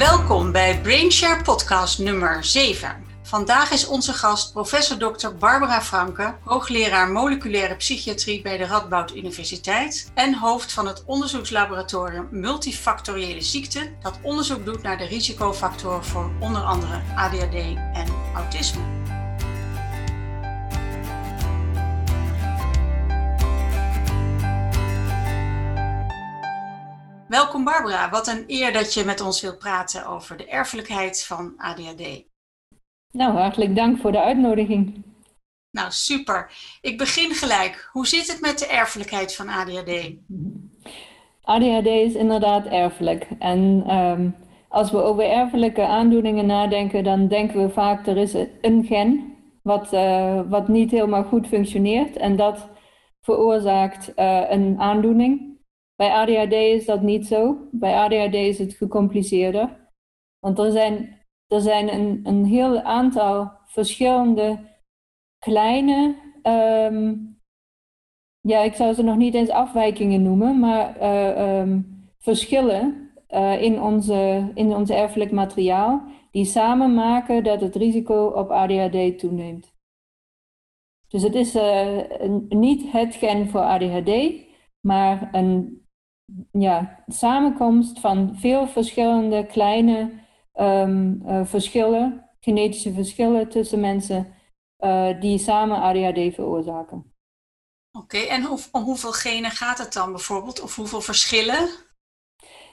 Welkom bij Brainshare podcast nummer 7. Vandaag is onze gast professor Dr. Barbara Franke, hoogleraar moleculaire psychiatrie bij de Radboud Universiteit en hoofd van het onderzoekslaboratorium Multifactoriële Ziekten, dat onderzoek doet naar de risicofactoren voor onder andere ADHD en autisme. Welkom Barbara, wat een eer dat je met ons wilt praten over de erfelijkheid van ADHD. Nou, hartelijk dank voor de uitnodiging. Nou, super. Ik begin gelijk. Hoe zit het met de erfelijkheid van ADHD? ADHD is inderdaad erfelijk. En um, als we over erfelijke aandoeningen nadenken, dan denken we vaak er is een gen wat, uh, wat niet helemaal goed functioneert en dat veroorzaakt uh, een aandoening. Bij ADHD is dat niet zo. Bij ADHD is het gecompliceerder. Want er zijn, er zijn een, een heel aantal verschillende kleine, um, ja, ik zou ze nog niet eens afwijkingen noemen, maar uh, um, verschillen uh, in, onze, in ons erfelijk materiaal, die samen maken dat het risico op ADHD toeneemt. Dus het is een, niet het gen voor ADHD, maar een ja, samenkomst van veel verschillende kleine um, uh, verschillen, genetische verschillen tussen mensen uh, die samen ADHD veroorzaken. Oké, okay, en hoe, om hoeveel genen gaat het dan bijvoorbeeld? Of hoeveel verschillen?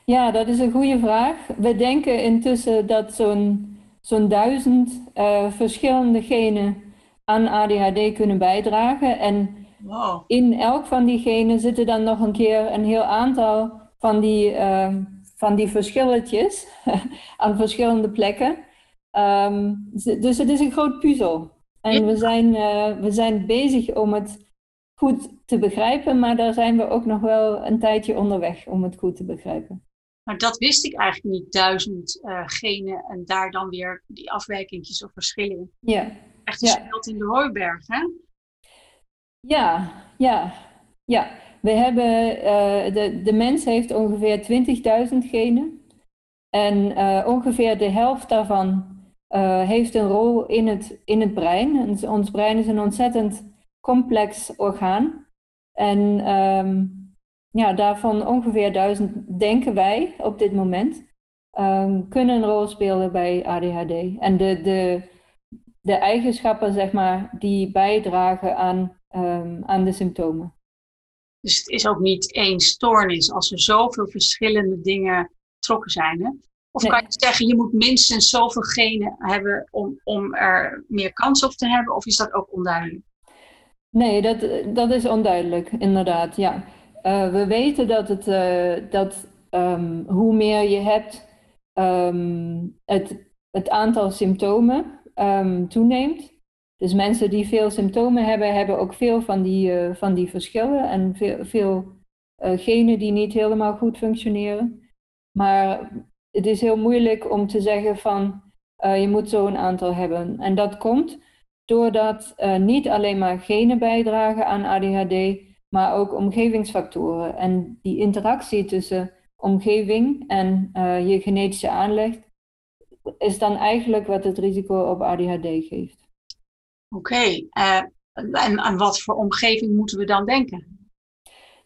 Ja, dat is een goede vraag. We denken intussen dat zo'n zo'n duizend uh, verschillende genen aan ADHD kunnen bijdragen. En Wow. In elk van die genen zitten dan nog een keer een heel aantal van die, uh, van die verschilletjes aan verschillende plekken. Um, dus het is een groot puzzel. En we zijn, uh, we zijn bezig om het goed te begrijpen, maar daar zijn we ook nog wel een tijdje onderweg om het goed te begrijpen. Maar dat wist ik eigenlijk niet, duizend uh, genen en daar dan weer die afwijkingjes of verschillen. Ja. Echt een ja. in de hooiberg, hè? Ja, ja, ja. We hebben, uh, de, de mens heeft ongeveer 20.000 genen. En uh, ongeveer de helft daarvan uh, heeft een rol in het, in het brein. Ons brein is een ontzettend complex orgaan. En um, ja, daarvan ongeveer duizend denken wij op dit moment um, kunnen een rol spelen bij ADHD. En de, de, de eigenschappen, zeg maar, die bijdragen aan um, aan de symptomen. Dus het is ook niet één stoornis als er zoveel verschillende dingen betrokken zijn. Hè? Of nee. kan je zeggen, je moet minstens zoveel genen hebben om, om er meer kans op te hebben? Of is dat ook onduidelijk? Nee, dat, dat is onduidelijk, inderdaad. Ja. Uh, we weten dat, het, uh, dat um, hoe meer je hebt, um, het, het aantal symptomen um, toeneemt. Dus mensen die veel symptomen hebben, hebben ook veel van die, uh, van die verschillen en veel, veel uh, genen die niet helemaal goed functioneren. Maar het is heel moeilijk om te zeggen van uh, je moet zo'n aantal hebben. En dat komt doordat niet alleen maar genen bijdragen aan ADHD, maar ook omgevingsfactoren. En die interactie tussen omgeving en je genetische aanleg is dan eigenlijk wat het risico op ADHD geeft. Oké, okay. uh, en aan wat voor omgeving moeten we dan denken?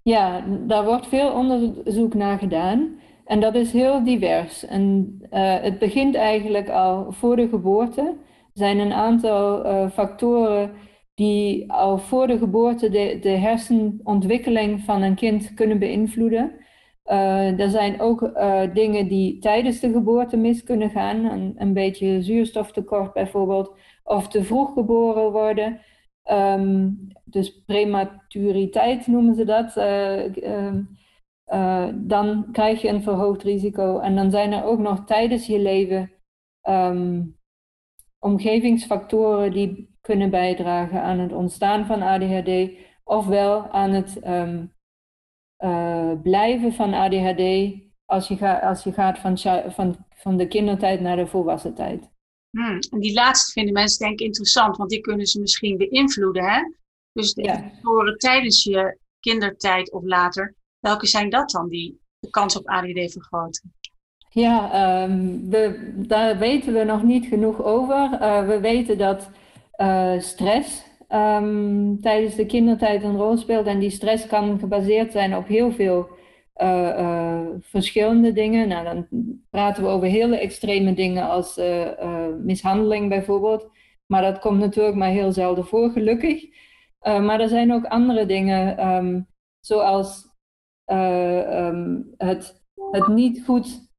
Ja, daar wordt veel onderzoek naar gedaan. En dat is heel divers. En uh, het begint eigenlijk al voor de geboorte. Er zijn een aantal uh, factoren die al voor de geboorte de hersenontwikkeling van een kind kunnen beïnvloeden. Uh, er zijn ook uh, dingen die tijdens de geboorte mis kunnen gaan. Een, een beetje zuurstoftekort bijvoorbeeld of te vroeg geboren worden. Um, dus prematuriteit noemen ze dat. Uh, uh, dan krijg je een verhoogd risico. En dan zijn er ook nog tijdens je leven um, omgevingsfactoren die kunnen bijdragen aan het ontstaan van ADHD, ofwel aan het uh, blijven van ADHD als je, ga, als je gaat van, van, van de kindertijd naar de volwassen tijd. Hmm. En die laatste vinden mensen denk ik interessant, want die kunnen ze misschien beïnvloeden. Hè? Dus de factoren tijdens je kindertijd of later, welke zijn dat dan die de kans op ADD vergroten? Ja, ehm, we, daar weten we nog niet genoeg over. Uh, we weten dat uh, stress um, tijdens de kindertijd een rol speelt. En die stress kan gebaseerd zijn op heel veel uh, verschillende dingen. Nou, dan praten we over hele extreme dingen als mishandeling bijvoorbeeld. Maar dat komt natuurlijk maar heel zelden voor, gelukkig. maar er zijn ook andere dingen, um, zoals het, het niet goed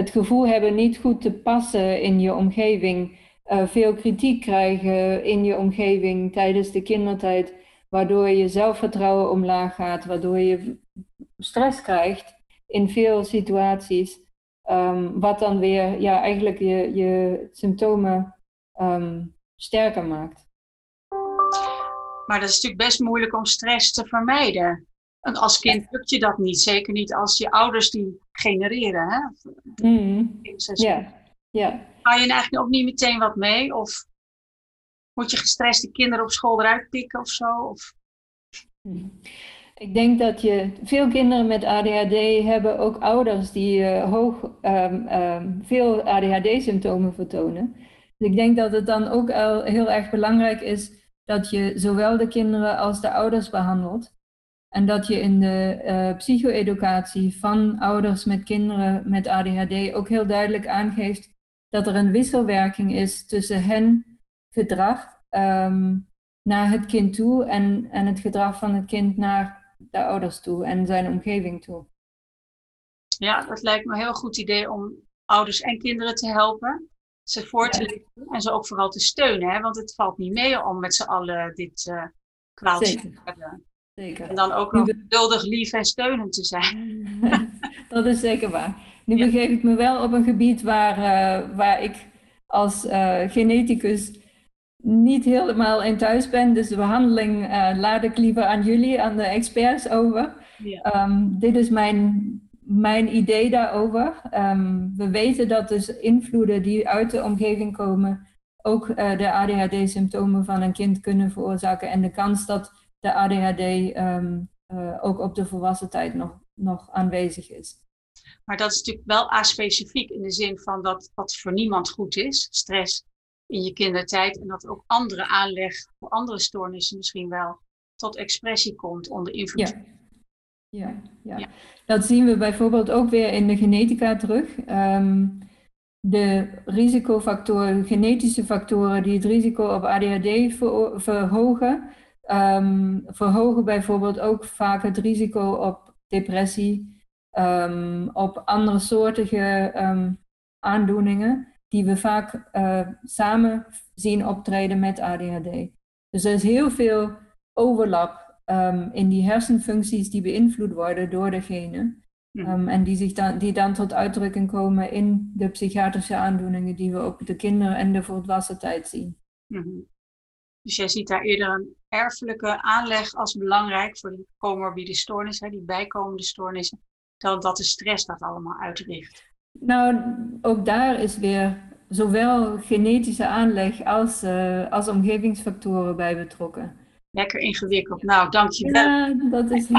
het gevoel hebben niet goed te passen in je omgeving, uh, veel kritiek krijgen in je omgeving tijdens de kindertijd, waardoor je zelfvertrouwen omlaag gaat, waardoor je stress krijgt in veel situaties, um, wat dan weer ja, eigenlijk je, je symptomen um, sterker maakt. Maar dat is natuurlijk best moeilijk om stress te vermijden. En als kind lukt je dat niet. Zeker niet als je ouders die genereren. Hè? Mm. Ja. ja. Ga je eigenlijk ook niet meteen wat mee? Of moet je gestreste kinderen op school eruit pikken of zo? Of... Mm. Ik denk dat je veel kinderen met ADHD hebben ook ouders die uh, hoog, um, um, veel ADHD-symptomen vertonen. Dus ik denk dat het dan ook al heel erg belangrijk is dat je zowel de kinderen als de ouders behandelt. En dat je in de uh, psycho-educatie van ouders met kinderen met ADHD ook heel duidelijk aangeeft dat er een wisselwerking is tussen hen gedrag um, naar het kind toe en, en het gedrag van het kind naar de ouders toe en zijn omgeving toe. Ja, dat lijkt me een heel goed idee om ouders en kinderen te helpen, ze voor te leggen en ze ook vooral te steunen. Hè? Want het valt niet mee om met z'n allen dit uh, kwaaltje te hebben. Zeker. En dan ook nog geduldig, lief en steunend te zijn. dat is zeker waar. Nu begeef ik me wel op een gebied waar, uh, waar ik als uh, geneticus niet helemaal in thuis ben. Dus de behandeling uh, laat ik liever aan jullie, aan de experts over. Ja. Um, dit is mijn, mijn idee daarover. Um, we weten dat dus invloeden die uit de omgeving komen ook de ADHD-symptomen van een kind kunnen veroorzaken. En de kans dat de ADHD um, uh, ook op de volwassen tijd nog, nog aanwezig is. Maar dat is natuurlijk wel aspecifiek in de zin van dat wat voor niemand goed is, stress in je kindertijd, en dat ook andere aanleg voor andere stoornissen misschien wel tot expressie komt onder invloed. Ja. Ja, ja. ja. dat zien we bijvoorbeeld ook weer in de genetica terug. Um, de risicofactoren, genetische factoren die het risico op ADHD verhogen, um, verhogen bijvoorbeeld ook vaak het risico op depressie, um, op andere soortige um, aandoeningen die we vaak uh, samen zien optreden met ADHD. Dus er is heel veel overlap in die hersenfuncties die beïnvloed worden door de genen. Um, en die, zich dan, die dan tot uitdrukking komen in de psychiatrische aandoeningen die we op de kinderen en de volwassen tijd zien. Mm -hmm. Dus jij ziet daar eerder een erfelijke aanleg als belangrijk voor die comorbide stoornissen, die bijkomende stoornissen, dan dat de stress dat allemaal uitricht. Nou, ook daar is weer zowel genetische aanleg als, uh, als omgevingsfactoren bij betrokken. Lekker ingewikkeld. Nou, dankjewel. Ja, dat is.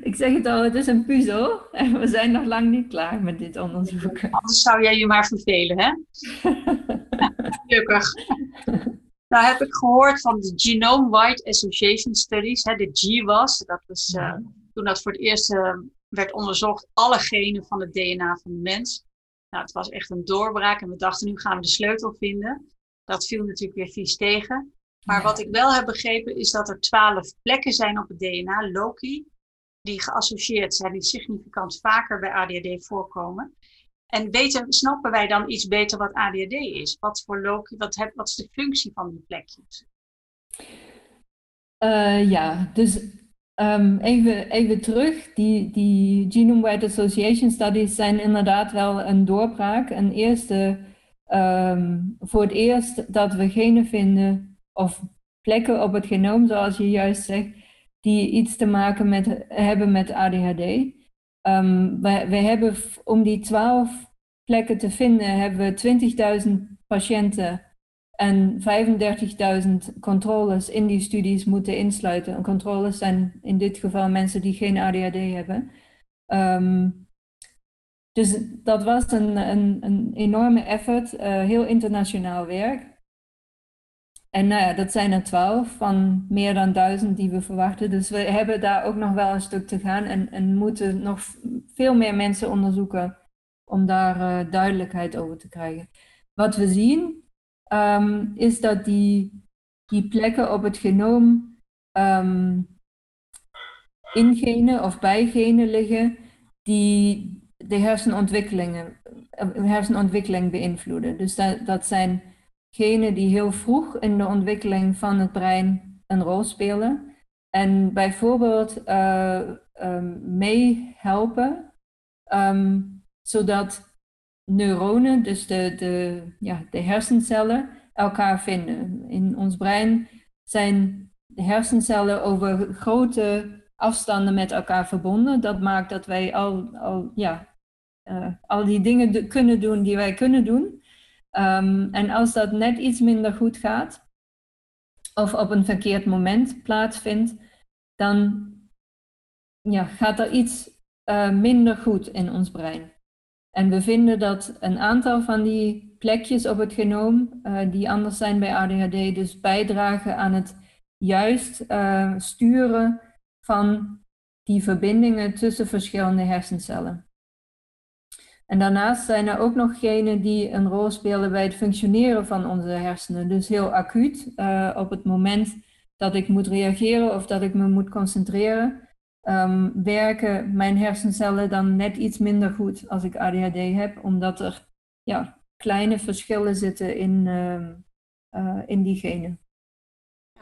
Ik zeg het al, het is een puzzel en we zijn nog lang niet klaar met dit onderzoek. Anders zou jij je maar vervelen, hè? Gelukkig. Nou heb ik gehoord van de Genome-Wide Association Studies, hè, de GWAS. Dat was uh, toen dat voor het eerst uh, werd onderzocht, alle genen van het DNA van de mens. Nou, het was echt een doorbraak en we dachten, nu gaan we de sleutel vinden. Dat viel natuurlijk weer vies tegen. Maar wat ik wel heb begrepen is dat er twaalf plekken zijn op het DNA, Loki, die geassocieerd zijn, die significant vaker bij ADHD voorkomen. En weten, snappen wij dan iets beter wat ADHD is? Wat voor Loki, wat, heb, wat is de functie van die plekjes? Uh, ja, dus um, even, even terug. Die, die Genome-Wide Association Studies zijn inderdaad wel een doorbraak. Een eerste, um, voor het eerst dat we genen vinden of plekken op het genoom, zoals je juist zegt, die iets te maken met, hebben met ADHD. Um, we, hebben om die 12 plekken te vinden, hebben we 20.000 patiënten en 35.000 controles in die studies moeten insluiten. En controles zijn in dit geval mensen die geen ADHD hebben. Um, Dus dat was een, een, een enorme effort, heel internationaal werk. En nou ja, dat zijn er twaalf van meer dan duizend die we verwachten. Dus we hebben daar ook nog wel een stuk te gaan en, en moeten nog veel meer mensen onderzoeken om daar uh, duidelijkheid over te krijgen. Wat we zien um, is dat die, die plekken op het genoom um, in genen of bij genen liggen die de hersenontwikkelingen, eh, hersenontwikkeling beïnvloeden. Dus dat, dat zijn genen die heel vroeg in de ontwikkeling van het brein een rol spelen. En bijvoorbeeld uh, um, meehelpen, zodat neuronen, dus de, de, ja, de hersencellen, elkaar vinden. In ons brein zijn de hersencellen over grote afstanden met elkaar verbonden. Dat maakt dat wij al, al, ja, uh, al die dingen kunnen doen die wij kunnen doen. Um, en als dat net iets minder goed gaat, of op een verkeerd moment plaatsvindt, dan ja, gaat er iets uh, minder goed in ons brein. En we vinden dat een aantal van die plekjes op het genoom, uh, die anders zijn bij ADHD, dus bijdragen aan het juist uh, sturen van die verbindingen tussen verschillende hersencellen. En daarnaast zijn er ook nog genen die een rol spelen bij het functioneren van onze hersenen. Dus heel acuut, uh, op het moment dat ik moet reageren of dat ik me moet concentreren, um, werken mijn hersencellen dan net iets minder goed als ik ADHD heb, omdat er ja, kleine verschillen zitten in, uh, uh, in die genen.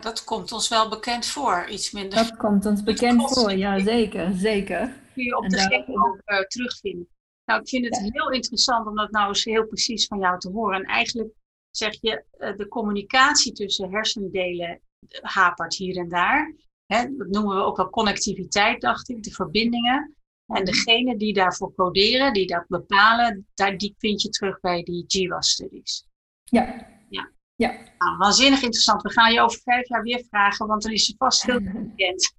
Dat komt ons wel bekend voor, iets minder. Dat komt ons bekend voor, ja zeker, zeker. Kun je op de genen ook uh, terugvinden. Nou, ik vind het heel interessant om dat nou eens heel precies van jou te horen. En eigenlijk zeg je, uh, de communicatie tussen hersendelen hapert hier en daar. Hè, dat noemen we ook wel connectiviteit, dacht ik, de verbindingen. En degene die daarvoor coderen, die dat bepalen, daar, die vind je terug bij die GWAS-studies. Ja. Ja. ja. Nou, waanzinnig interessant. We gaan je over vijf jaar weer vragen, want dan is ze vast veel bekend.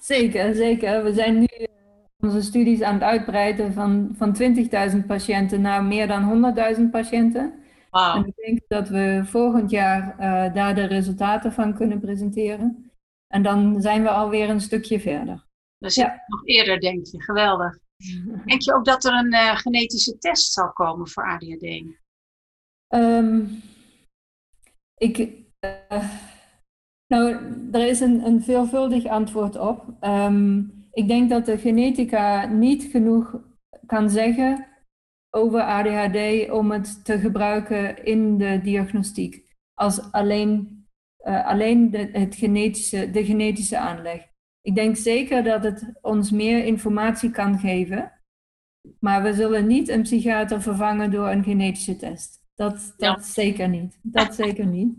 zeker, zeker. We zijn nu onze studies aan het uitbreiden van, van 20.000 patiënten naar meer dan 100.000 patiënten. Wow. En ik denk dat we volgend jaar uh, daar de resultaten van kunnen presenteren. En dan zijn we alweer een stukje verder. Dus ja. nog eerder, denk je. Geweldig. Denk je ook dat er een uh, genetische test zal komen voor ADHD? Um, ik, uh, nou, er is een, een veelvuldig antwoord op. Um, ik denk dat de genetica niet genoeg kan zeggen over ADHD om het te gebruiken in de diagnostiek. Als alleen, uh, alleen de, het genetische, de genetische aanleg. Ik denk zeker dat het ons meer informatie kan geven. Maar we zullen niet een psychiater vervangen door een genetische test. Dat, dat ja. zeker niet. Dat zeker niet.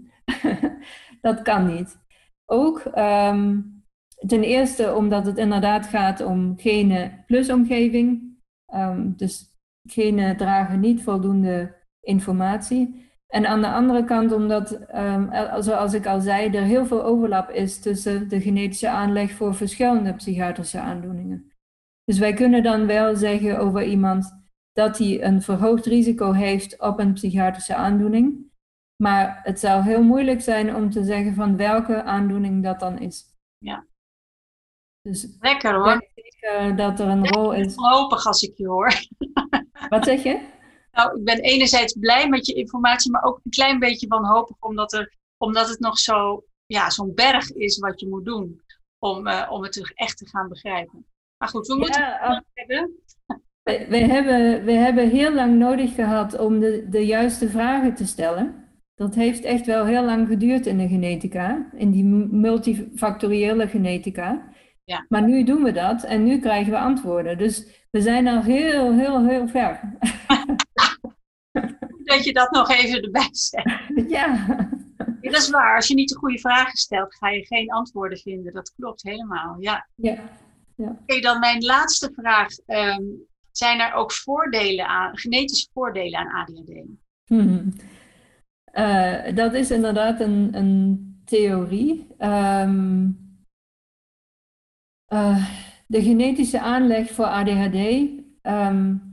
dat kan niet. Ook um, Ten eerste omdat het inderdaad gaat om genen plus omgeving. Um, dus genen dragen niet voldoende informatie. En aan de andere kant omdat, um, zoals ik al zei, er heel veel overlap is tussen de genetische aanleg voor verschillende psychiatrische aandoeningen. Dus wij kunnen dan wel zeggen over iemand dat hij een verhoogd risico heeft op een psychiatrische aandoening. Maar het zou heel moeilijk zijn om te zeggen van welke aandoening dat dan is. Ja. Dus Lekker hoor. Ik denk dat er een rol is. Wanhopig als ik je hoor. Wat zeg je? Nou, ik ben enerzijds blij met je informatie, maar ook een klein beetje wanhopig, omdat, er, omdat het nog zo, ja, zo'n berg is wat je moet doen om, uh, om het echt te gaan begrijpen. Maar goed, we moeten Ja, het hebben. We, we, hebben, we hebben heel lang nodig gehad om de, de juiste vragen te stellen. Dat heeft echt wel heel lang geduurd in de genetica, in die multifactoriële genetica. Ja. Maar nu doen we dat en nu krijgen we antwoorden. Dus we zijn al heel, heel, heel ver. dat je dat nog even erbij zet. Ja. ja. Dat is waar. Als je niet de goede vragen stelt, ga je geen antwoorden vinden. Dat klopt helemaal. Ja. ja. ja. Oké, okay, dan mijn laatste vraag. Um, zijn er ook voordelen aan, genetische voordelen aan ADHD? Hmm. Uh, dat is inderdaad een, een theorie. Um, uh, de genetische aanleg voor ADHD um,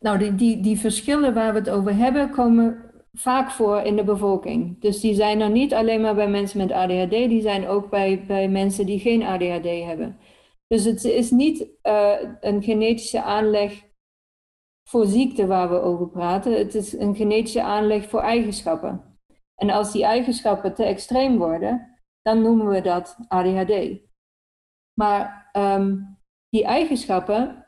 nou, die, die, die verschillen waar we het over hebben, komen vaak voor in de bevolking. Dus die zijn er niet alleen maar bij mensen met ADHD, die zijn ook bij, bij mensen die geen ADHD hebben. Dus het is niet uh, een genetische aanleg voor ziekte waar we over praten. Het is een genetische aanleg voor eigenschappen. En als die eigenschappen te extreem worden, dan noemen we dat ADHD. Maar um, die eigenschappen,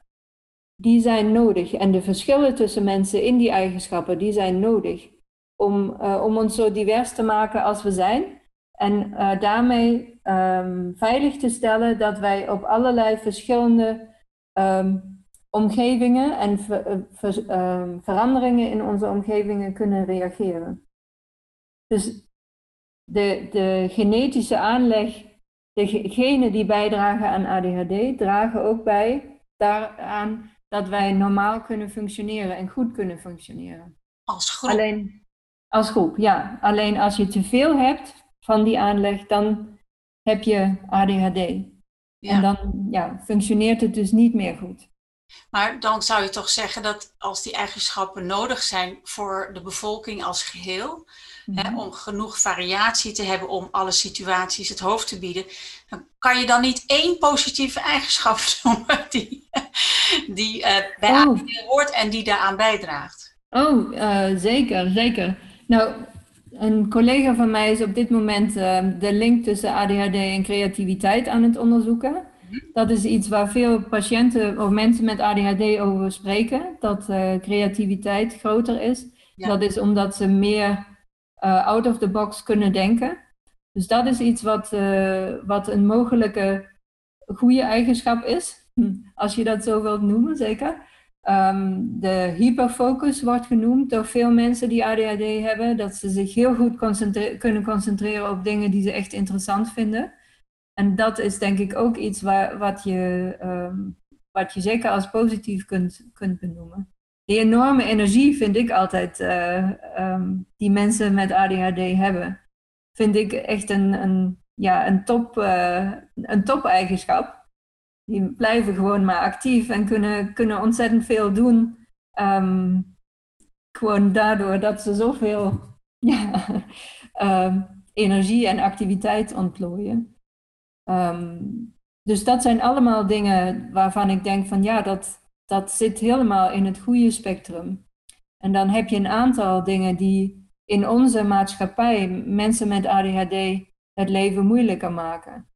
die zijn nodig. En de verschillen tussen mensen in die eigenschappen, die zijn nodig. Om, uh, om ons zo divers te maken als we zijn. En uh, daarmee um, veilig te stellen dat wij op allerlei verschillende um, omgevingen en ver, ver, veranderingen in onze omgevingen kunnen reageren. Dus de, de genetische aanleg, de genen die bijdragen aan ADHD, dragen ook bij daaraan dat wij normaal kunnen functioneren en goed kunnen functioneren. Als groep? Alleen, als groep, ja. Alleen als je te veel hebt van die aanleg, dan heb je ADHD. Ja. En dan ja, functioneert het dus niet meer goed. Maar dan zou je toch zeggen dat als die eigenschappen nodig zijn voor de bevolking als geheel, hè, mhm. om genoeg variatie te hebben om alle situaties het hoofd te bieden, dan kan je dan niet één positieve eigenschap noemen die, die uh, bij oh. hoort en die daaraan bijdraagt. Oh, uh, zeker, zeker. Nou, een collega van mij is op dit moment uh, de link tussen ADHD en creativiteit aan het onderzoeken. Dat is iets waar veel patiënten of mensen met ADHD over spreken, dat uh, creativiteit groter is. Dat is omdat ze meer uh, out of the box kunnen denken. Dus dat is iets wat, uh, wat een mogelijke goede eigenschap is, als je dat zo wilt noemen, zeker. Um, de hyperfocus wordt genoemd door veel mensen die ADHD hebben, dat ze zich heel goed concentre kunnen concentreren op dingen die ze echt interessant vinden. En dat is denk ik ook iets waar, wat, je, um, wat je zeker als positief kunt, kunt benoemen. Die enorme energie vind ik altijd, uh, um, die mensen met ADHD hebben, vind ik echt een, een, ja, een, top, uh, een top eigenschap. Die blijven gewoon maar actief en kunnen, kunnen ontzettend veel doen. Um, gewoon daardoor dat ze zoveel ja, energie en activiteit ontplooien. Um, dus dat zijn allemaal dingen waarvan ik denk van ja, dat, dat zit helemaal in het goede spectrum. En dan heb je een aantal dingen die in onze maatschappij mensen met ADHD het leven moeilijker maken.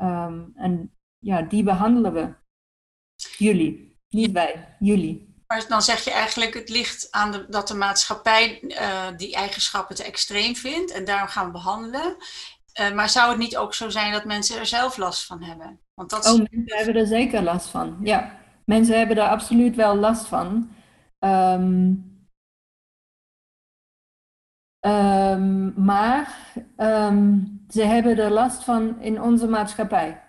Um, en ja, die behandelen we. Jullie, niet wij, jullie. Maar dan zeg je eigenlijk, het ligt aan dat de maatschappij uh, die eigenschappen te extreem vindt en daarom gaan we behandelen. Uh, maar zou het niet ook zo zijn dat mensen er zelf last van hebben? Want dat... Oh, mensen hebben er zeker last van. Ja, mensen hebben er absoluut wel last van. Um, um, maar um, ze hebben er last van in onze maatschappij.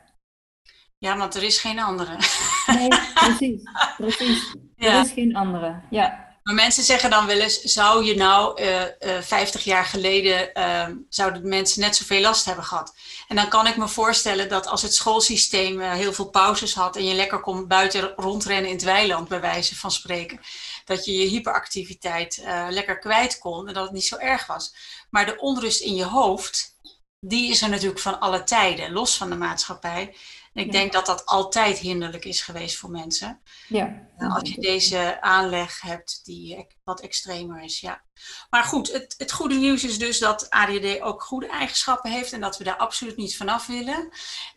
Ja, want er is geen andere. Nee, precies. precies. Ja. Er is geen andere. Ja. Maar mensen zeggen dan wel eens, zou je nou uh, uh, 50 jaar geleden, uh, zouden mensen net zoveel last hebben gehad? En dan kan ik me voorstellen dat als het schoolsysteem eh, heel veel pauzes had en je lekker kon buiten rondrennen in het weiland, bij wijze van spreken, dat je je hyperactiviteit eh, lekker kwijt kon en dat het niet zo erg was. Maar de onrust in je hoofd, die is er natuurlijk van alle tijden, los van de maatschappij. En ik denk dat dat altijd hinderlijk is geweest voor mensen. Ja. Als je deze aanleg hebt die wat extremer is. Ja. Maar goed, het, het goede nieuws is dus dat ADHD ook goede eigenschappen heeft en dat we daar absoluut niet vanaf willen.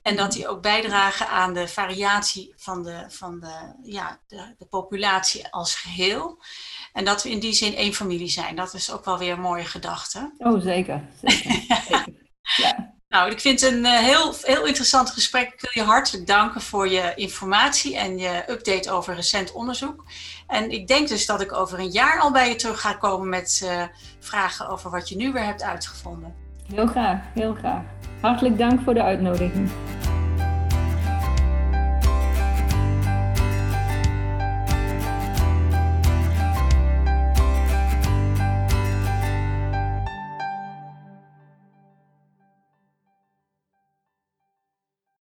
En dat die ook bijdragen aan de variatie van de, van de, ja, de, de populatie als geheel. En dat we in die zin één familie zijn. Dat is ook wel weer een mooie gedachte. Oh, zeker. zeker. zeker. Ja. Nou, ik vind het een uh, heel, heel interessant gesprek. Ik wil je hartelijk danken voor je informatie en je update over recent onderzoek. En ik denk dus dat ik over een jaar al bij je terug ga komen met uh, vragen over wat je nu weer hebt uitgevonden. Heel graag, heel graag. Hartelijk dank voor de uitnodiging.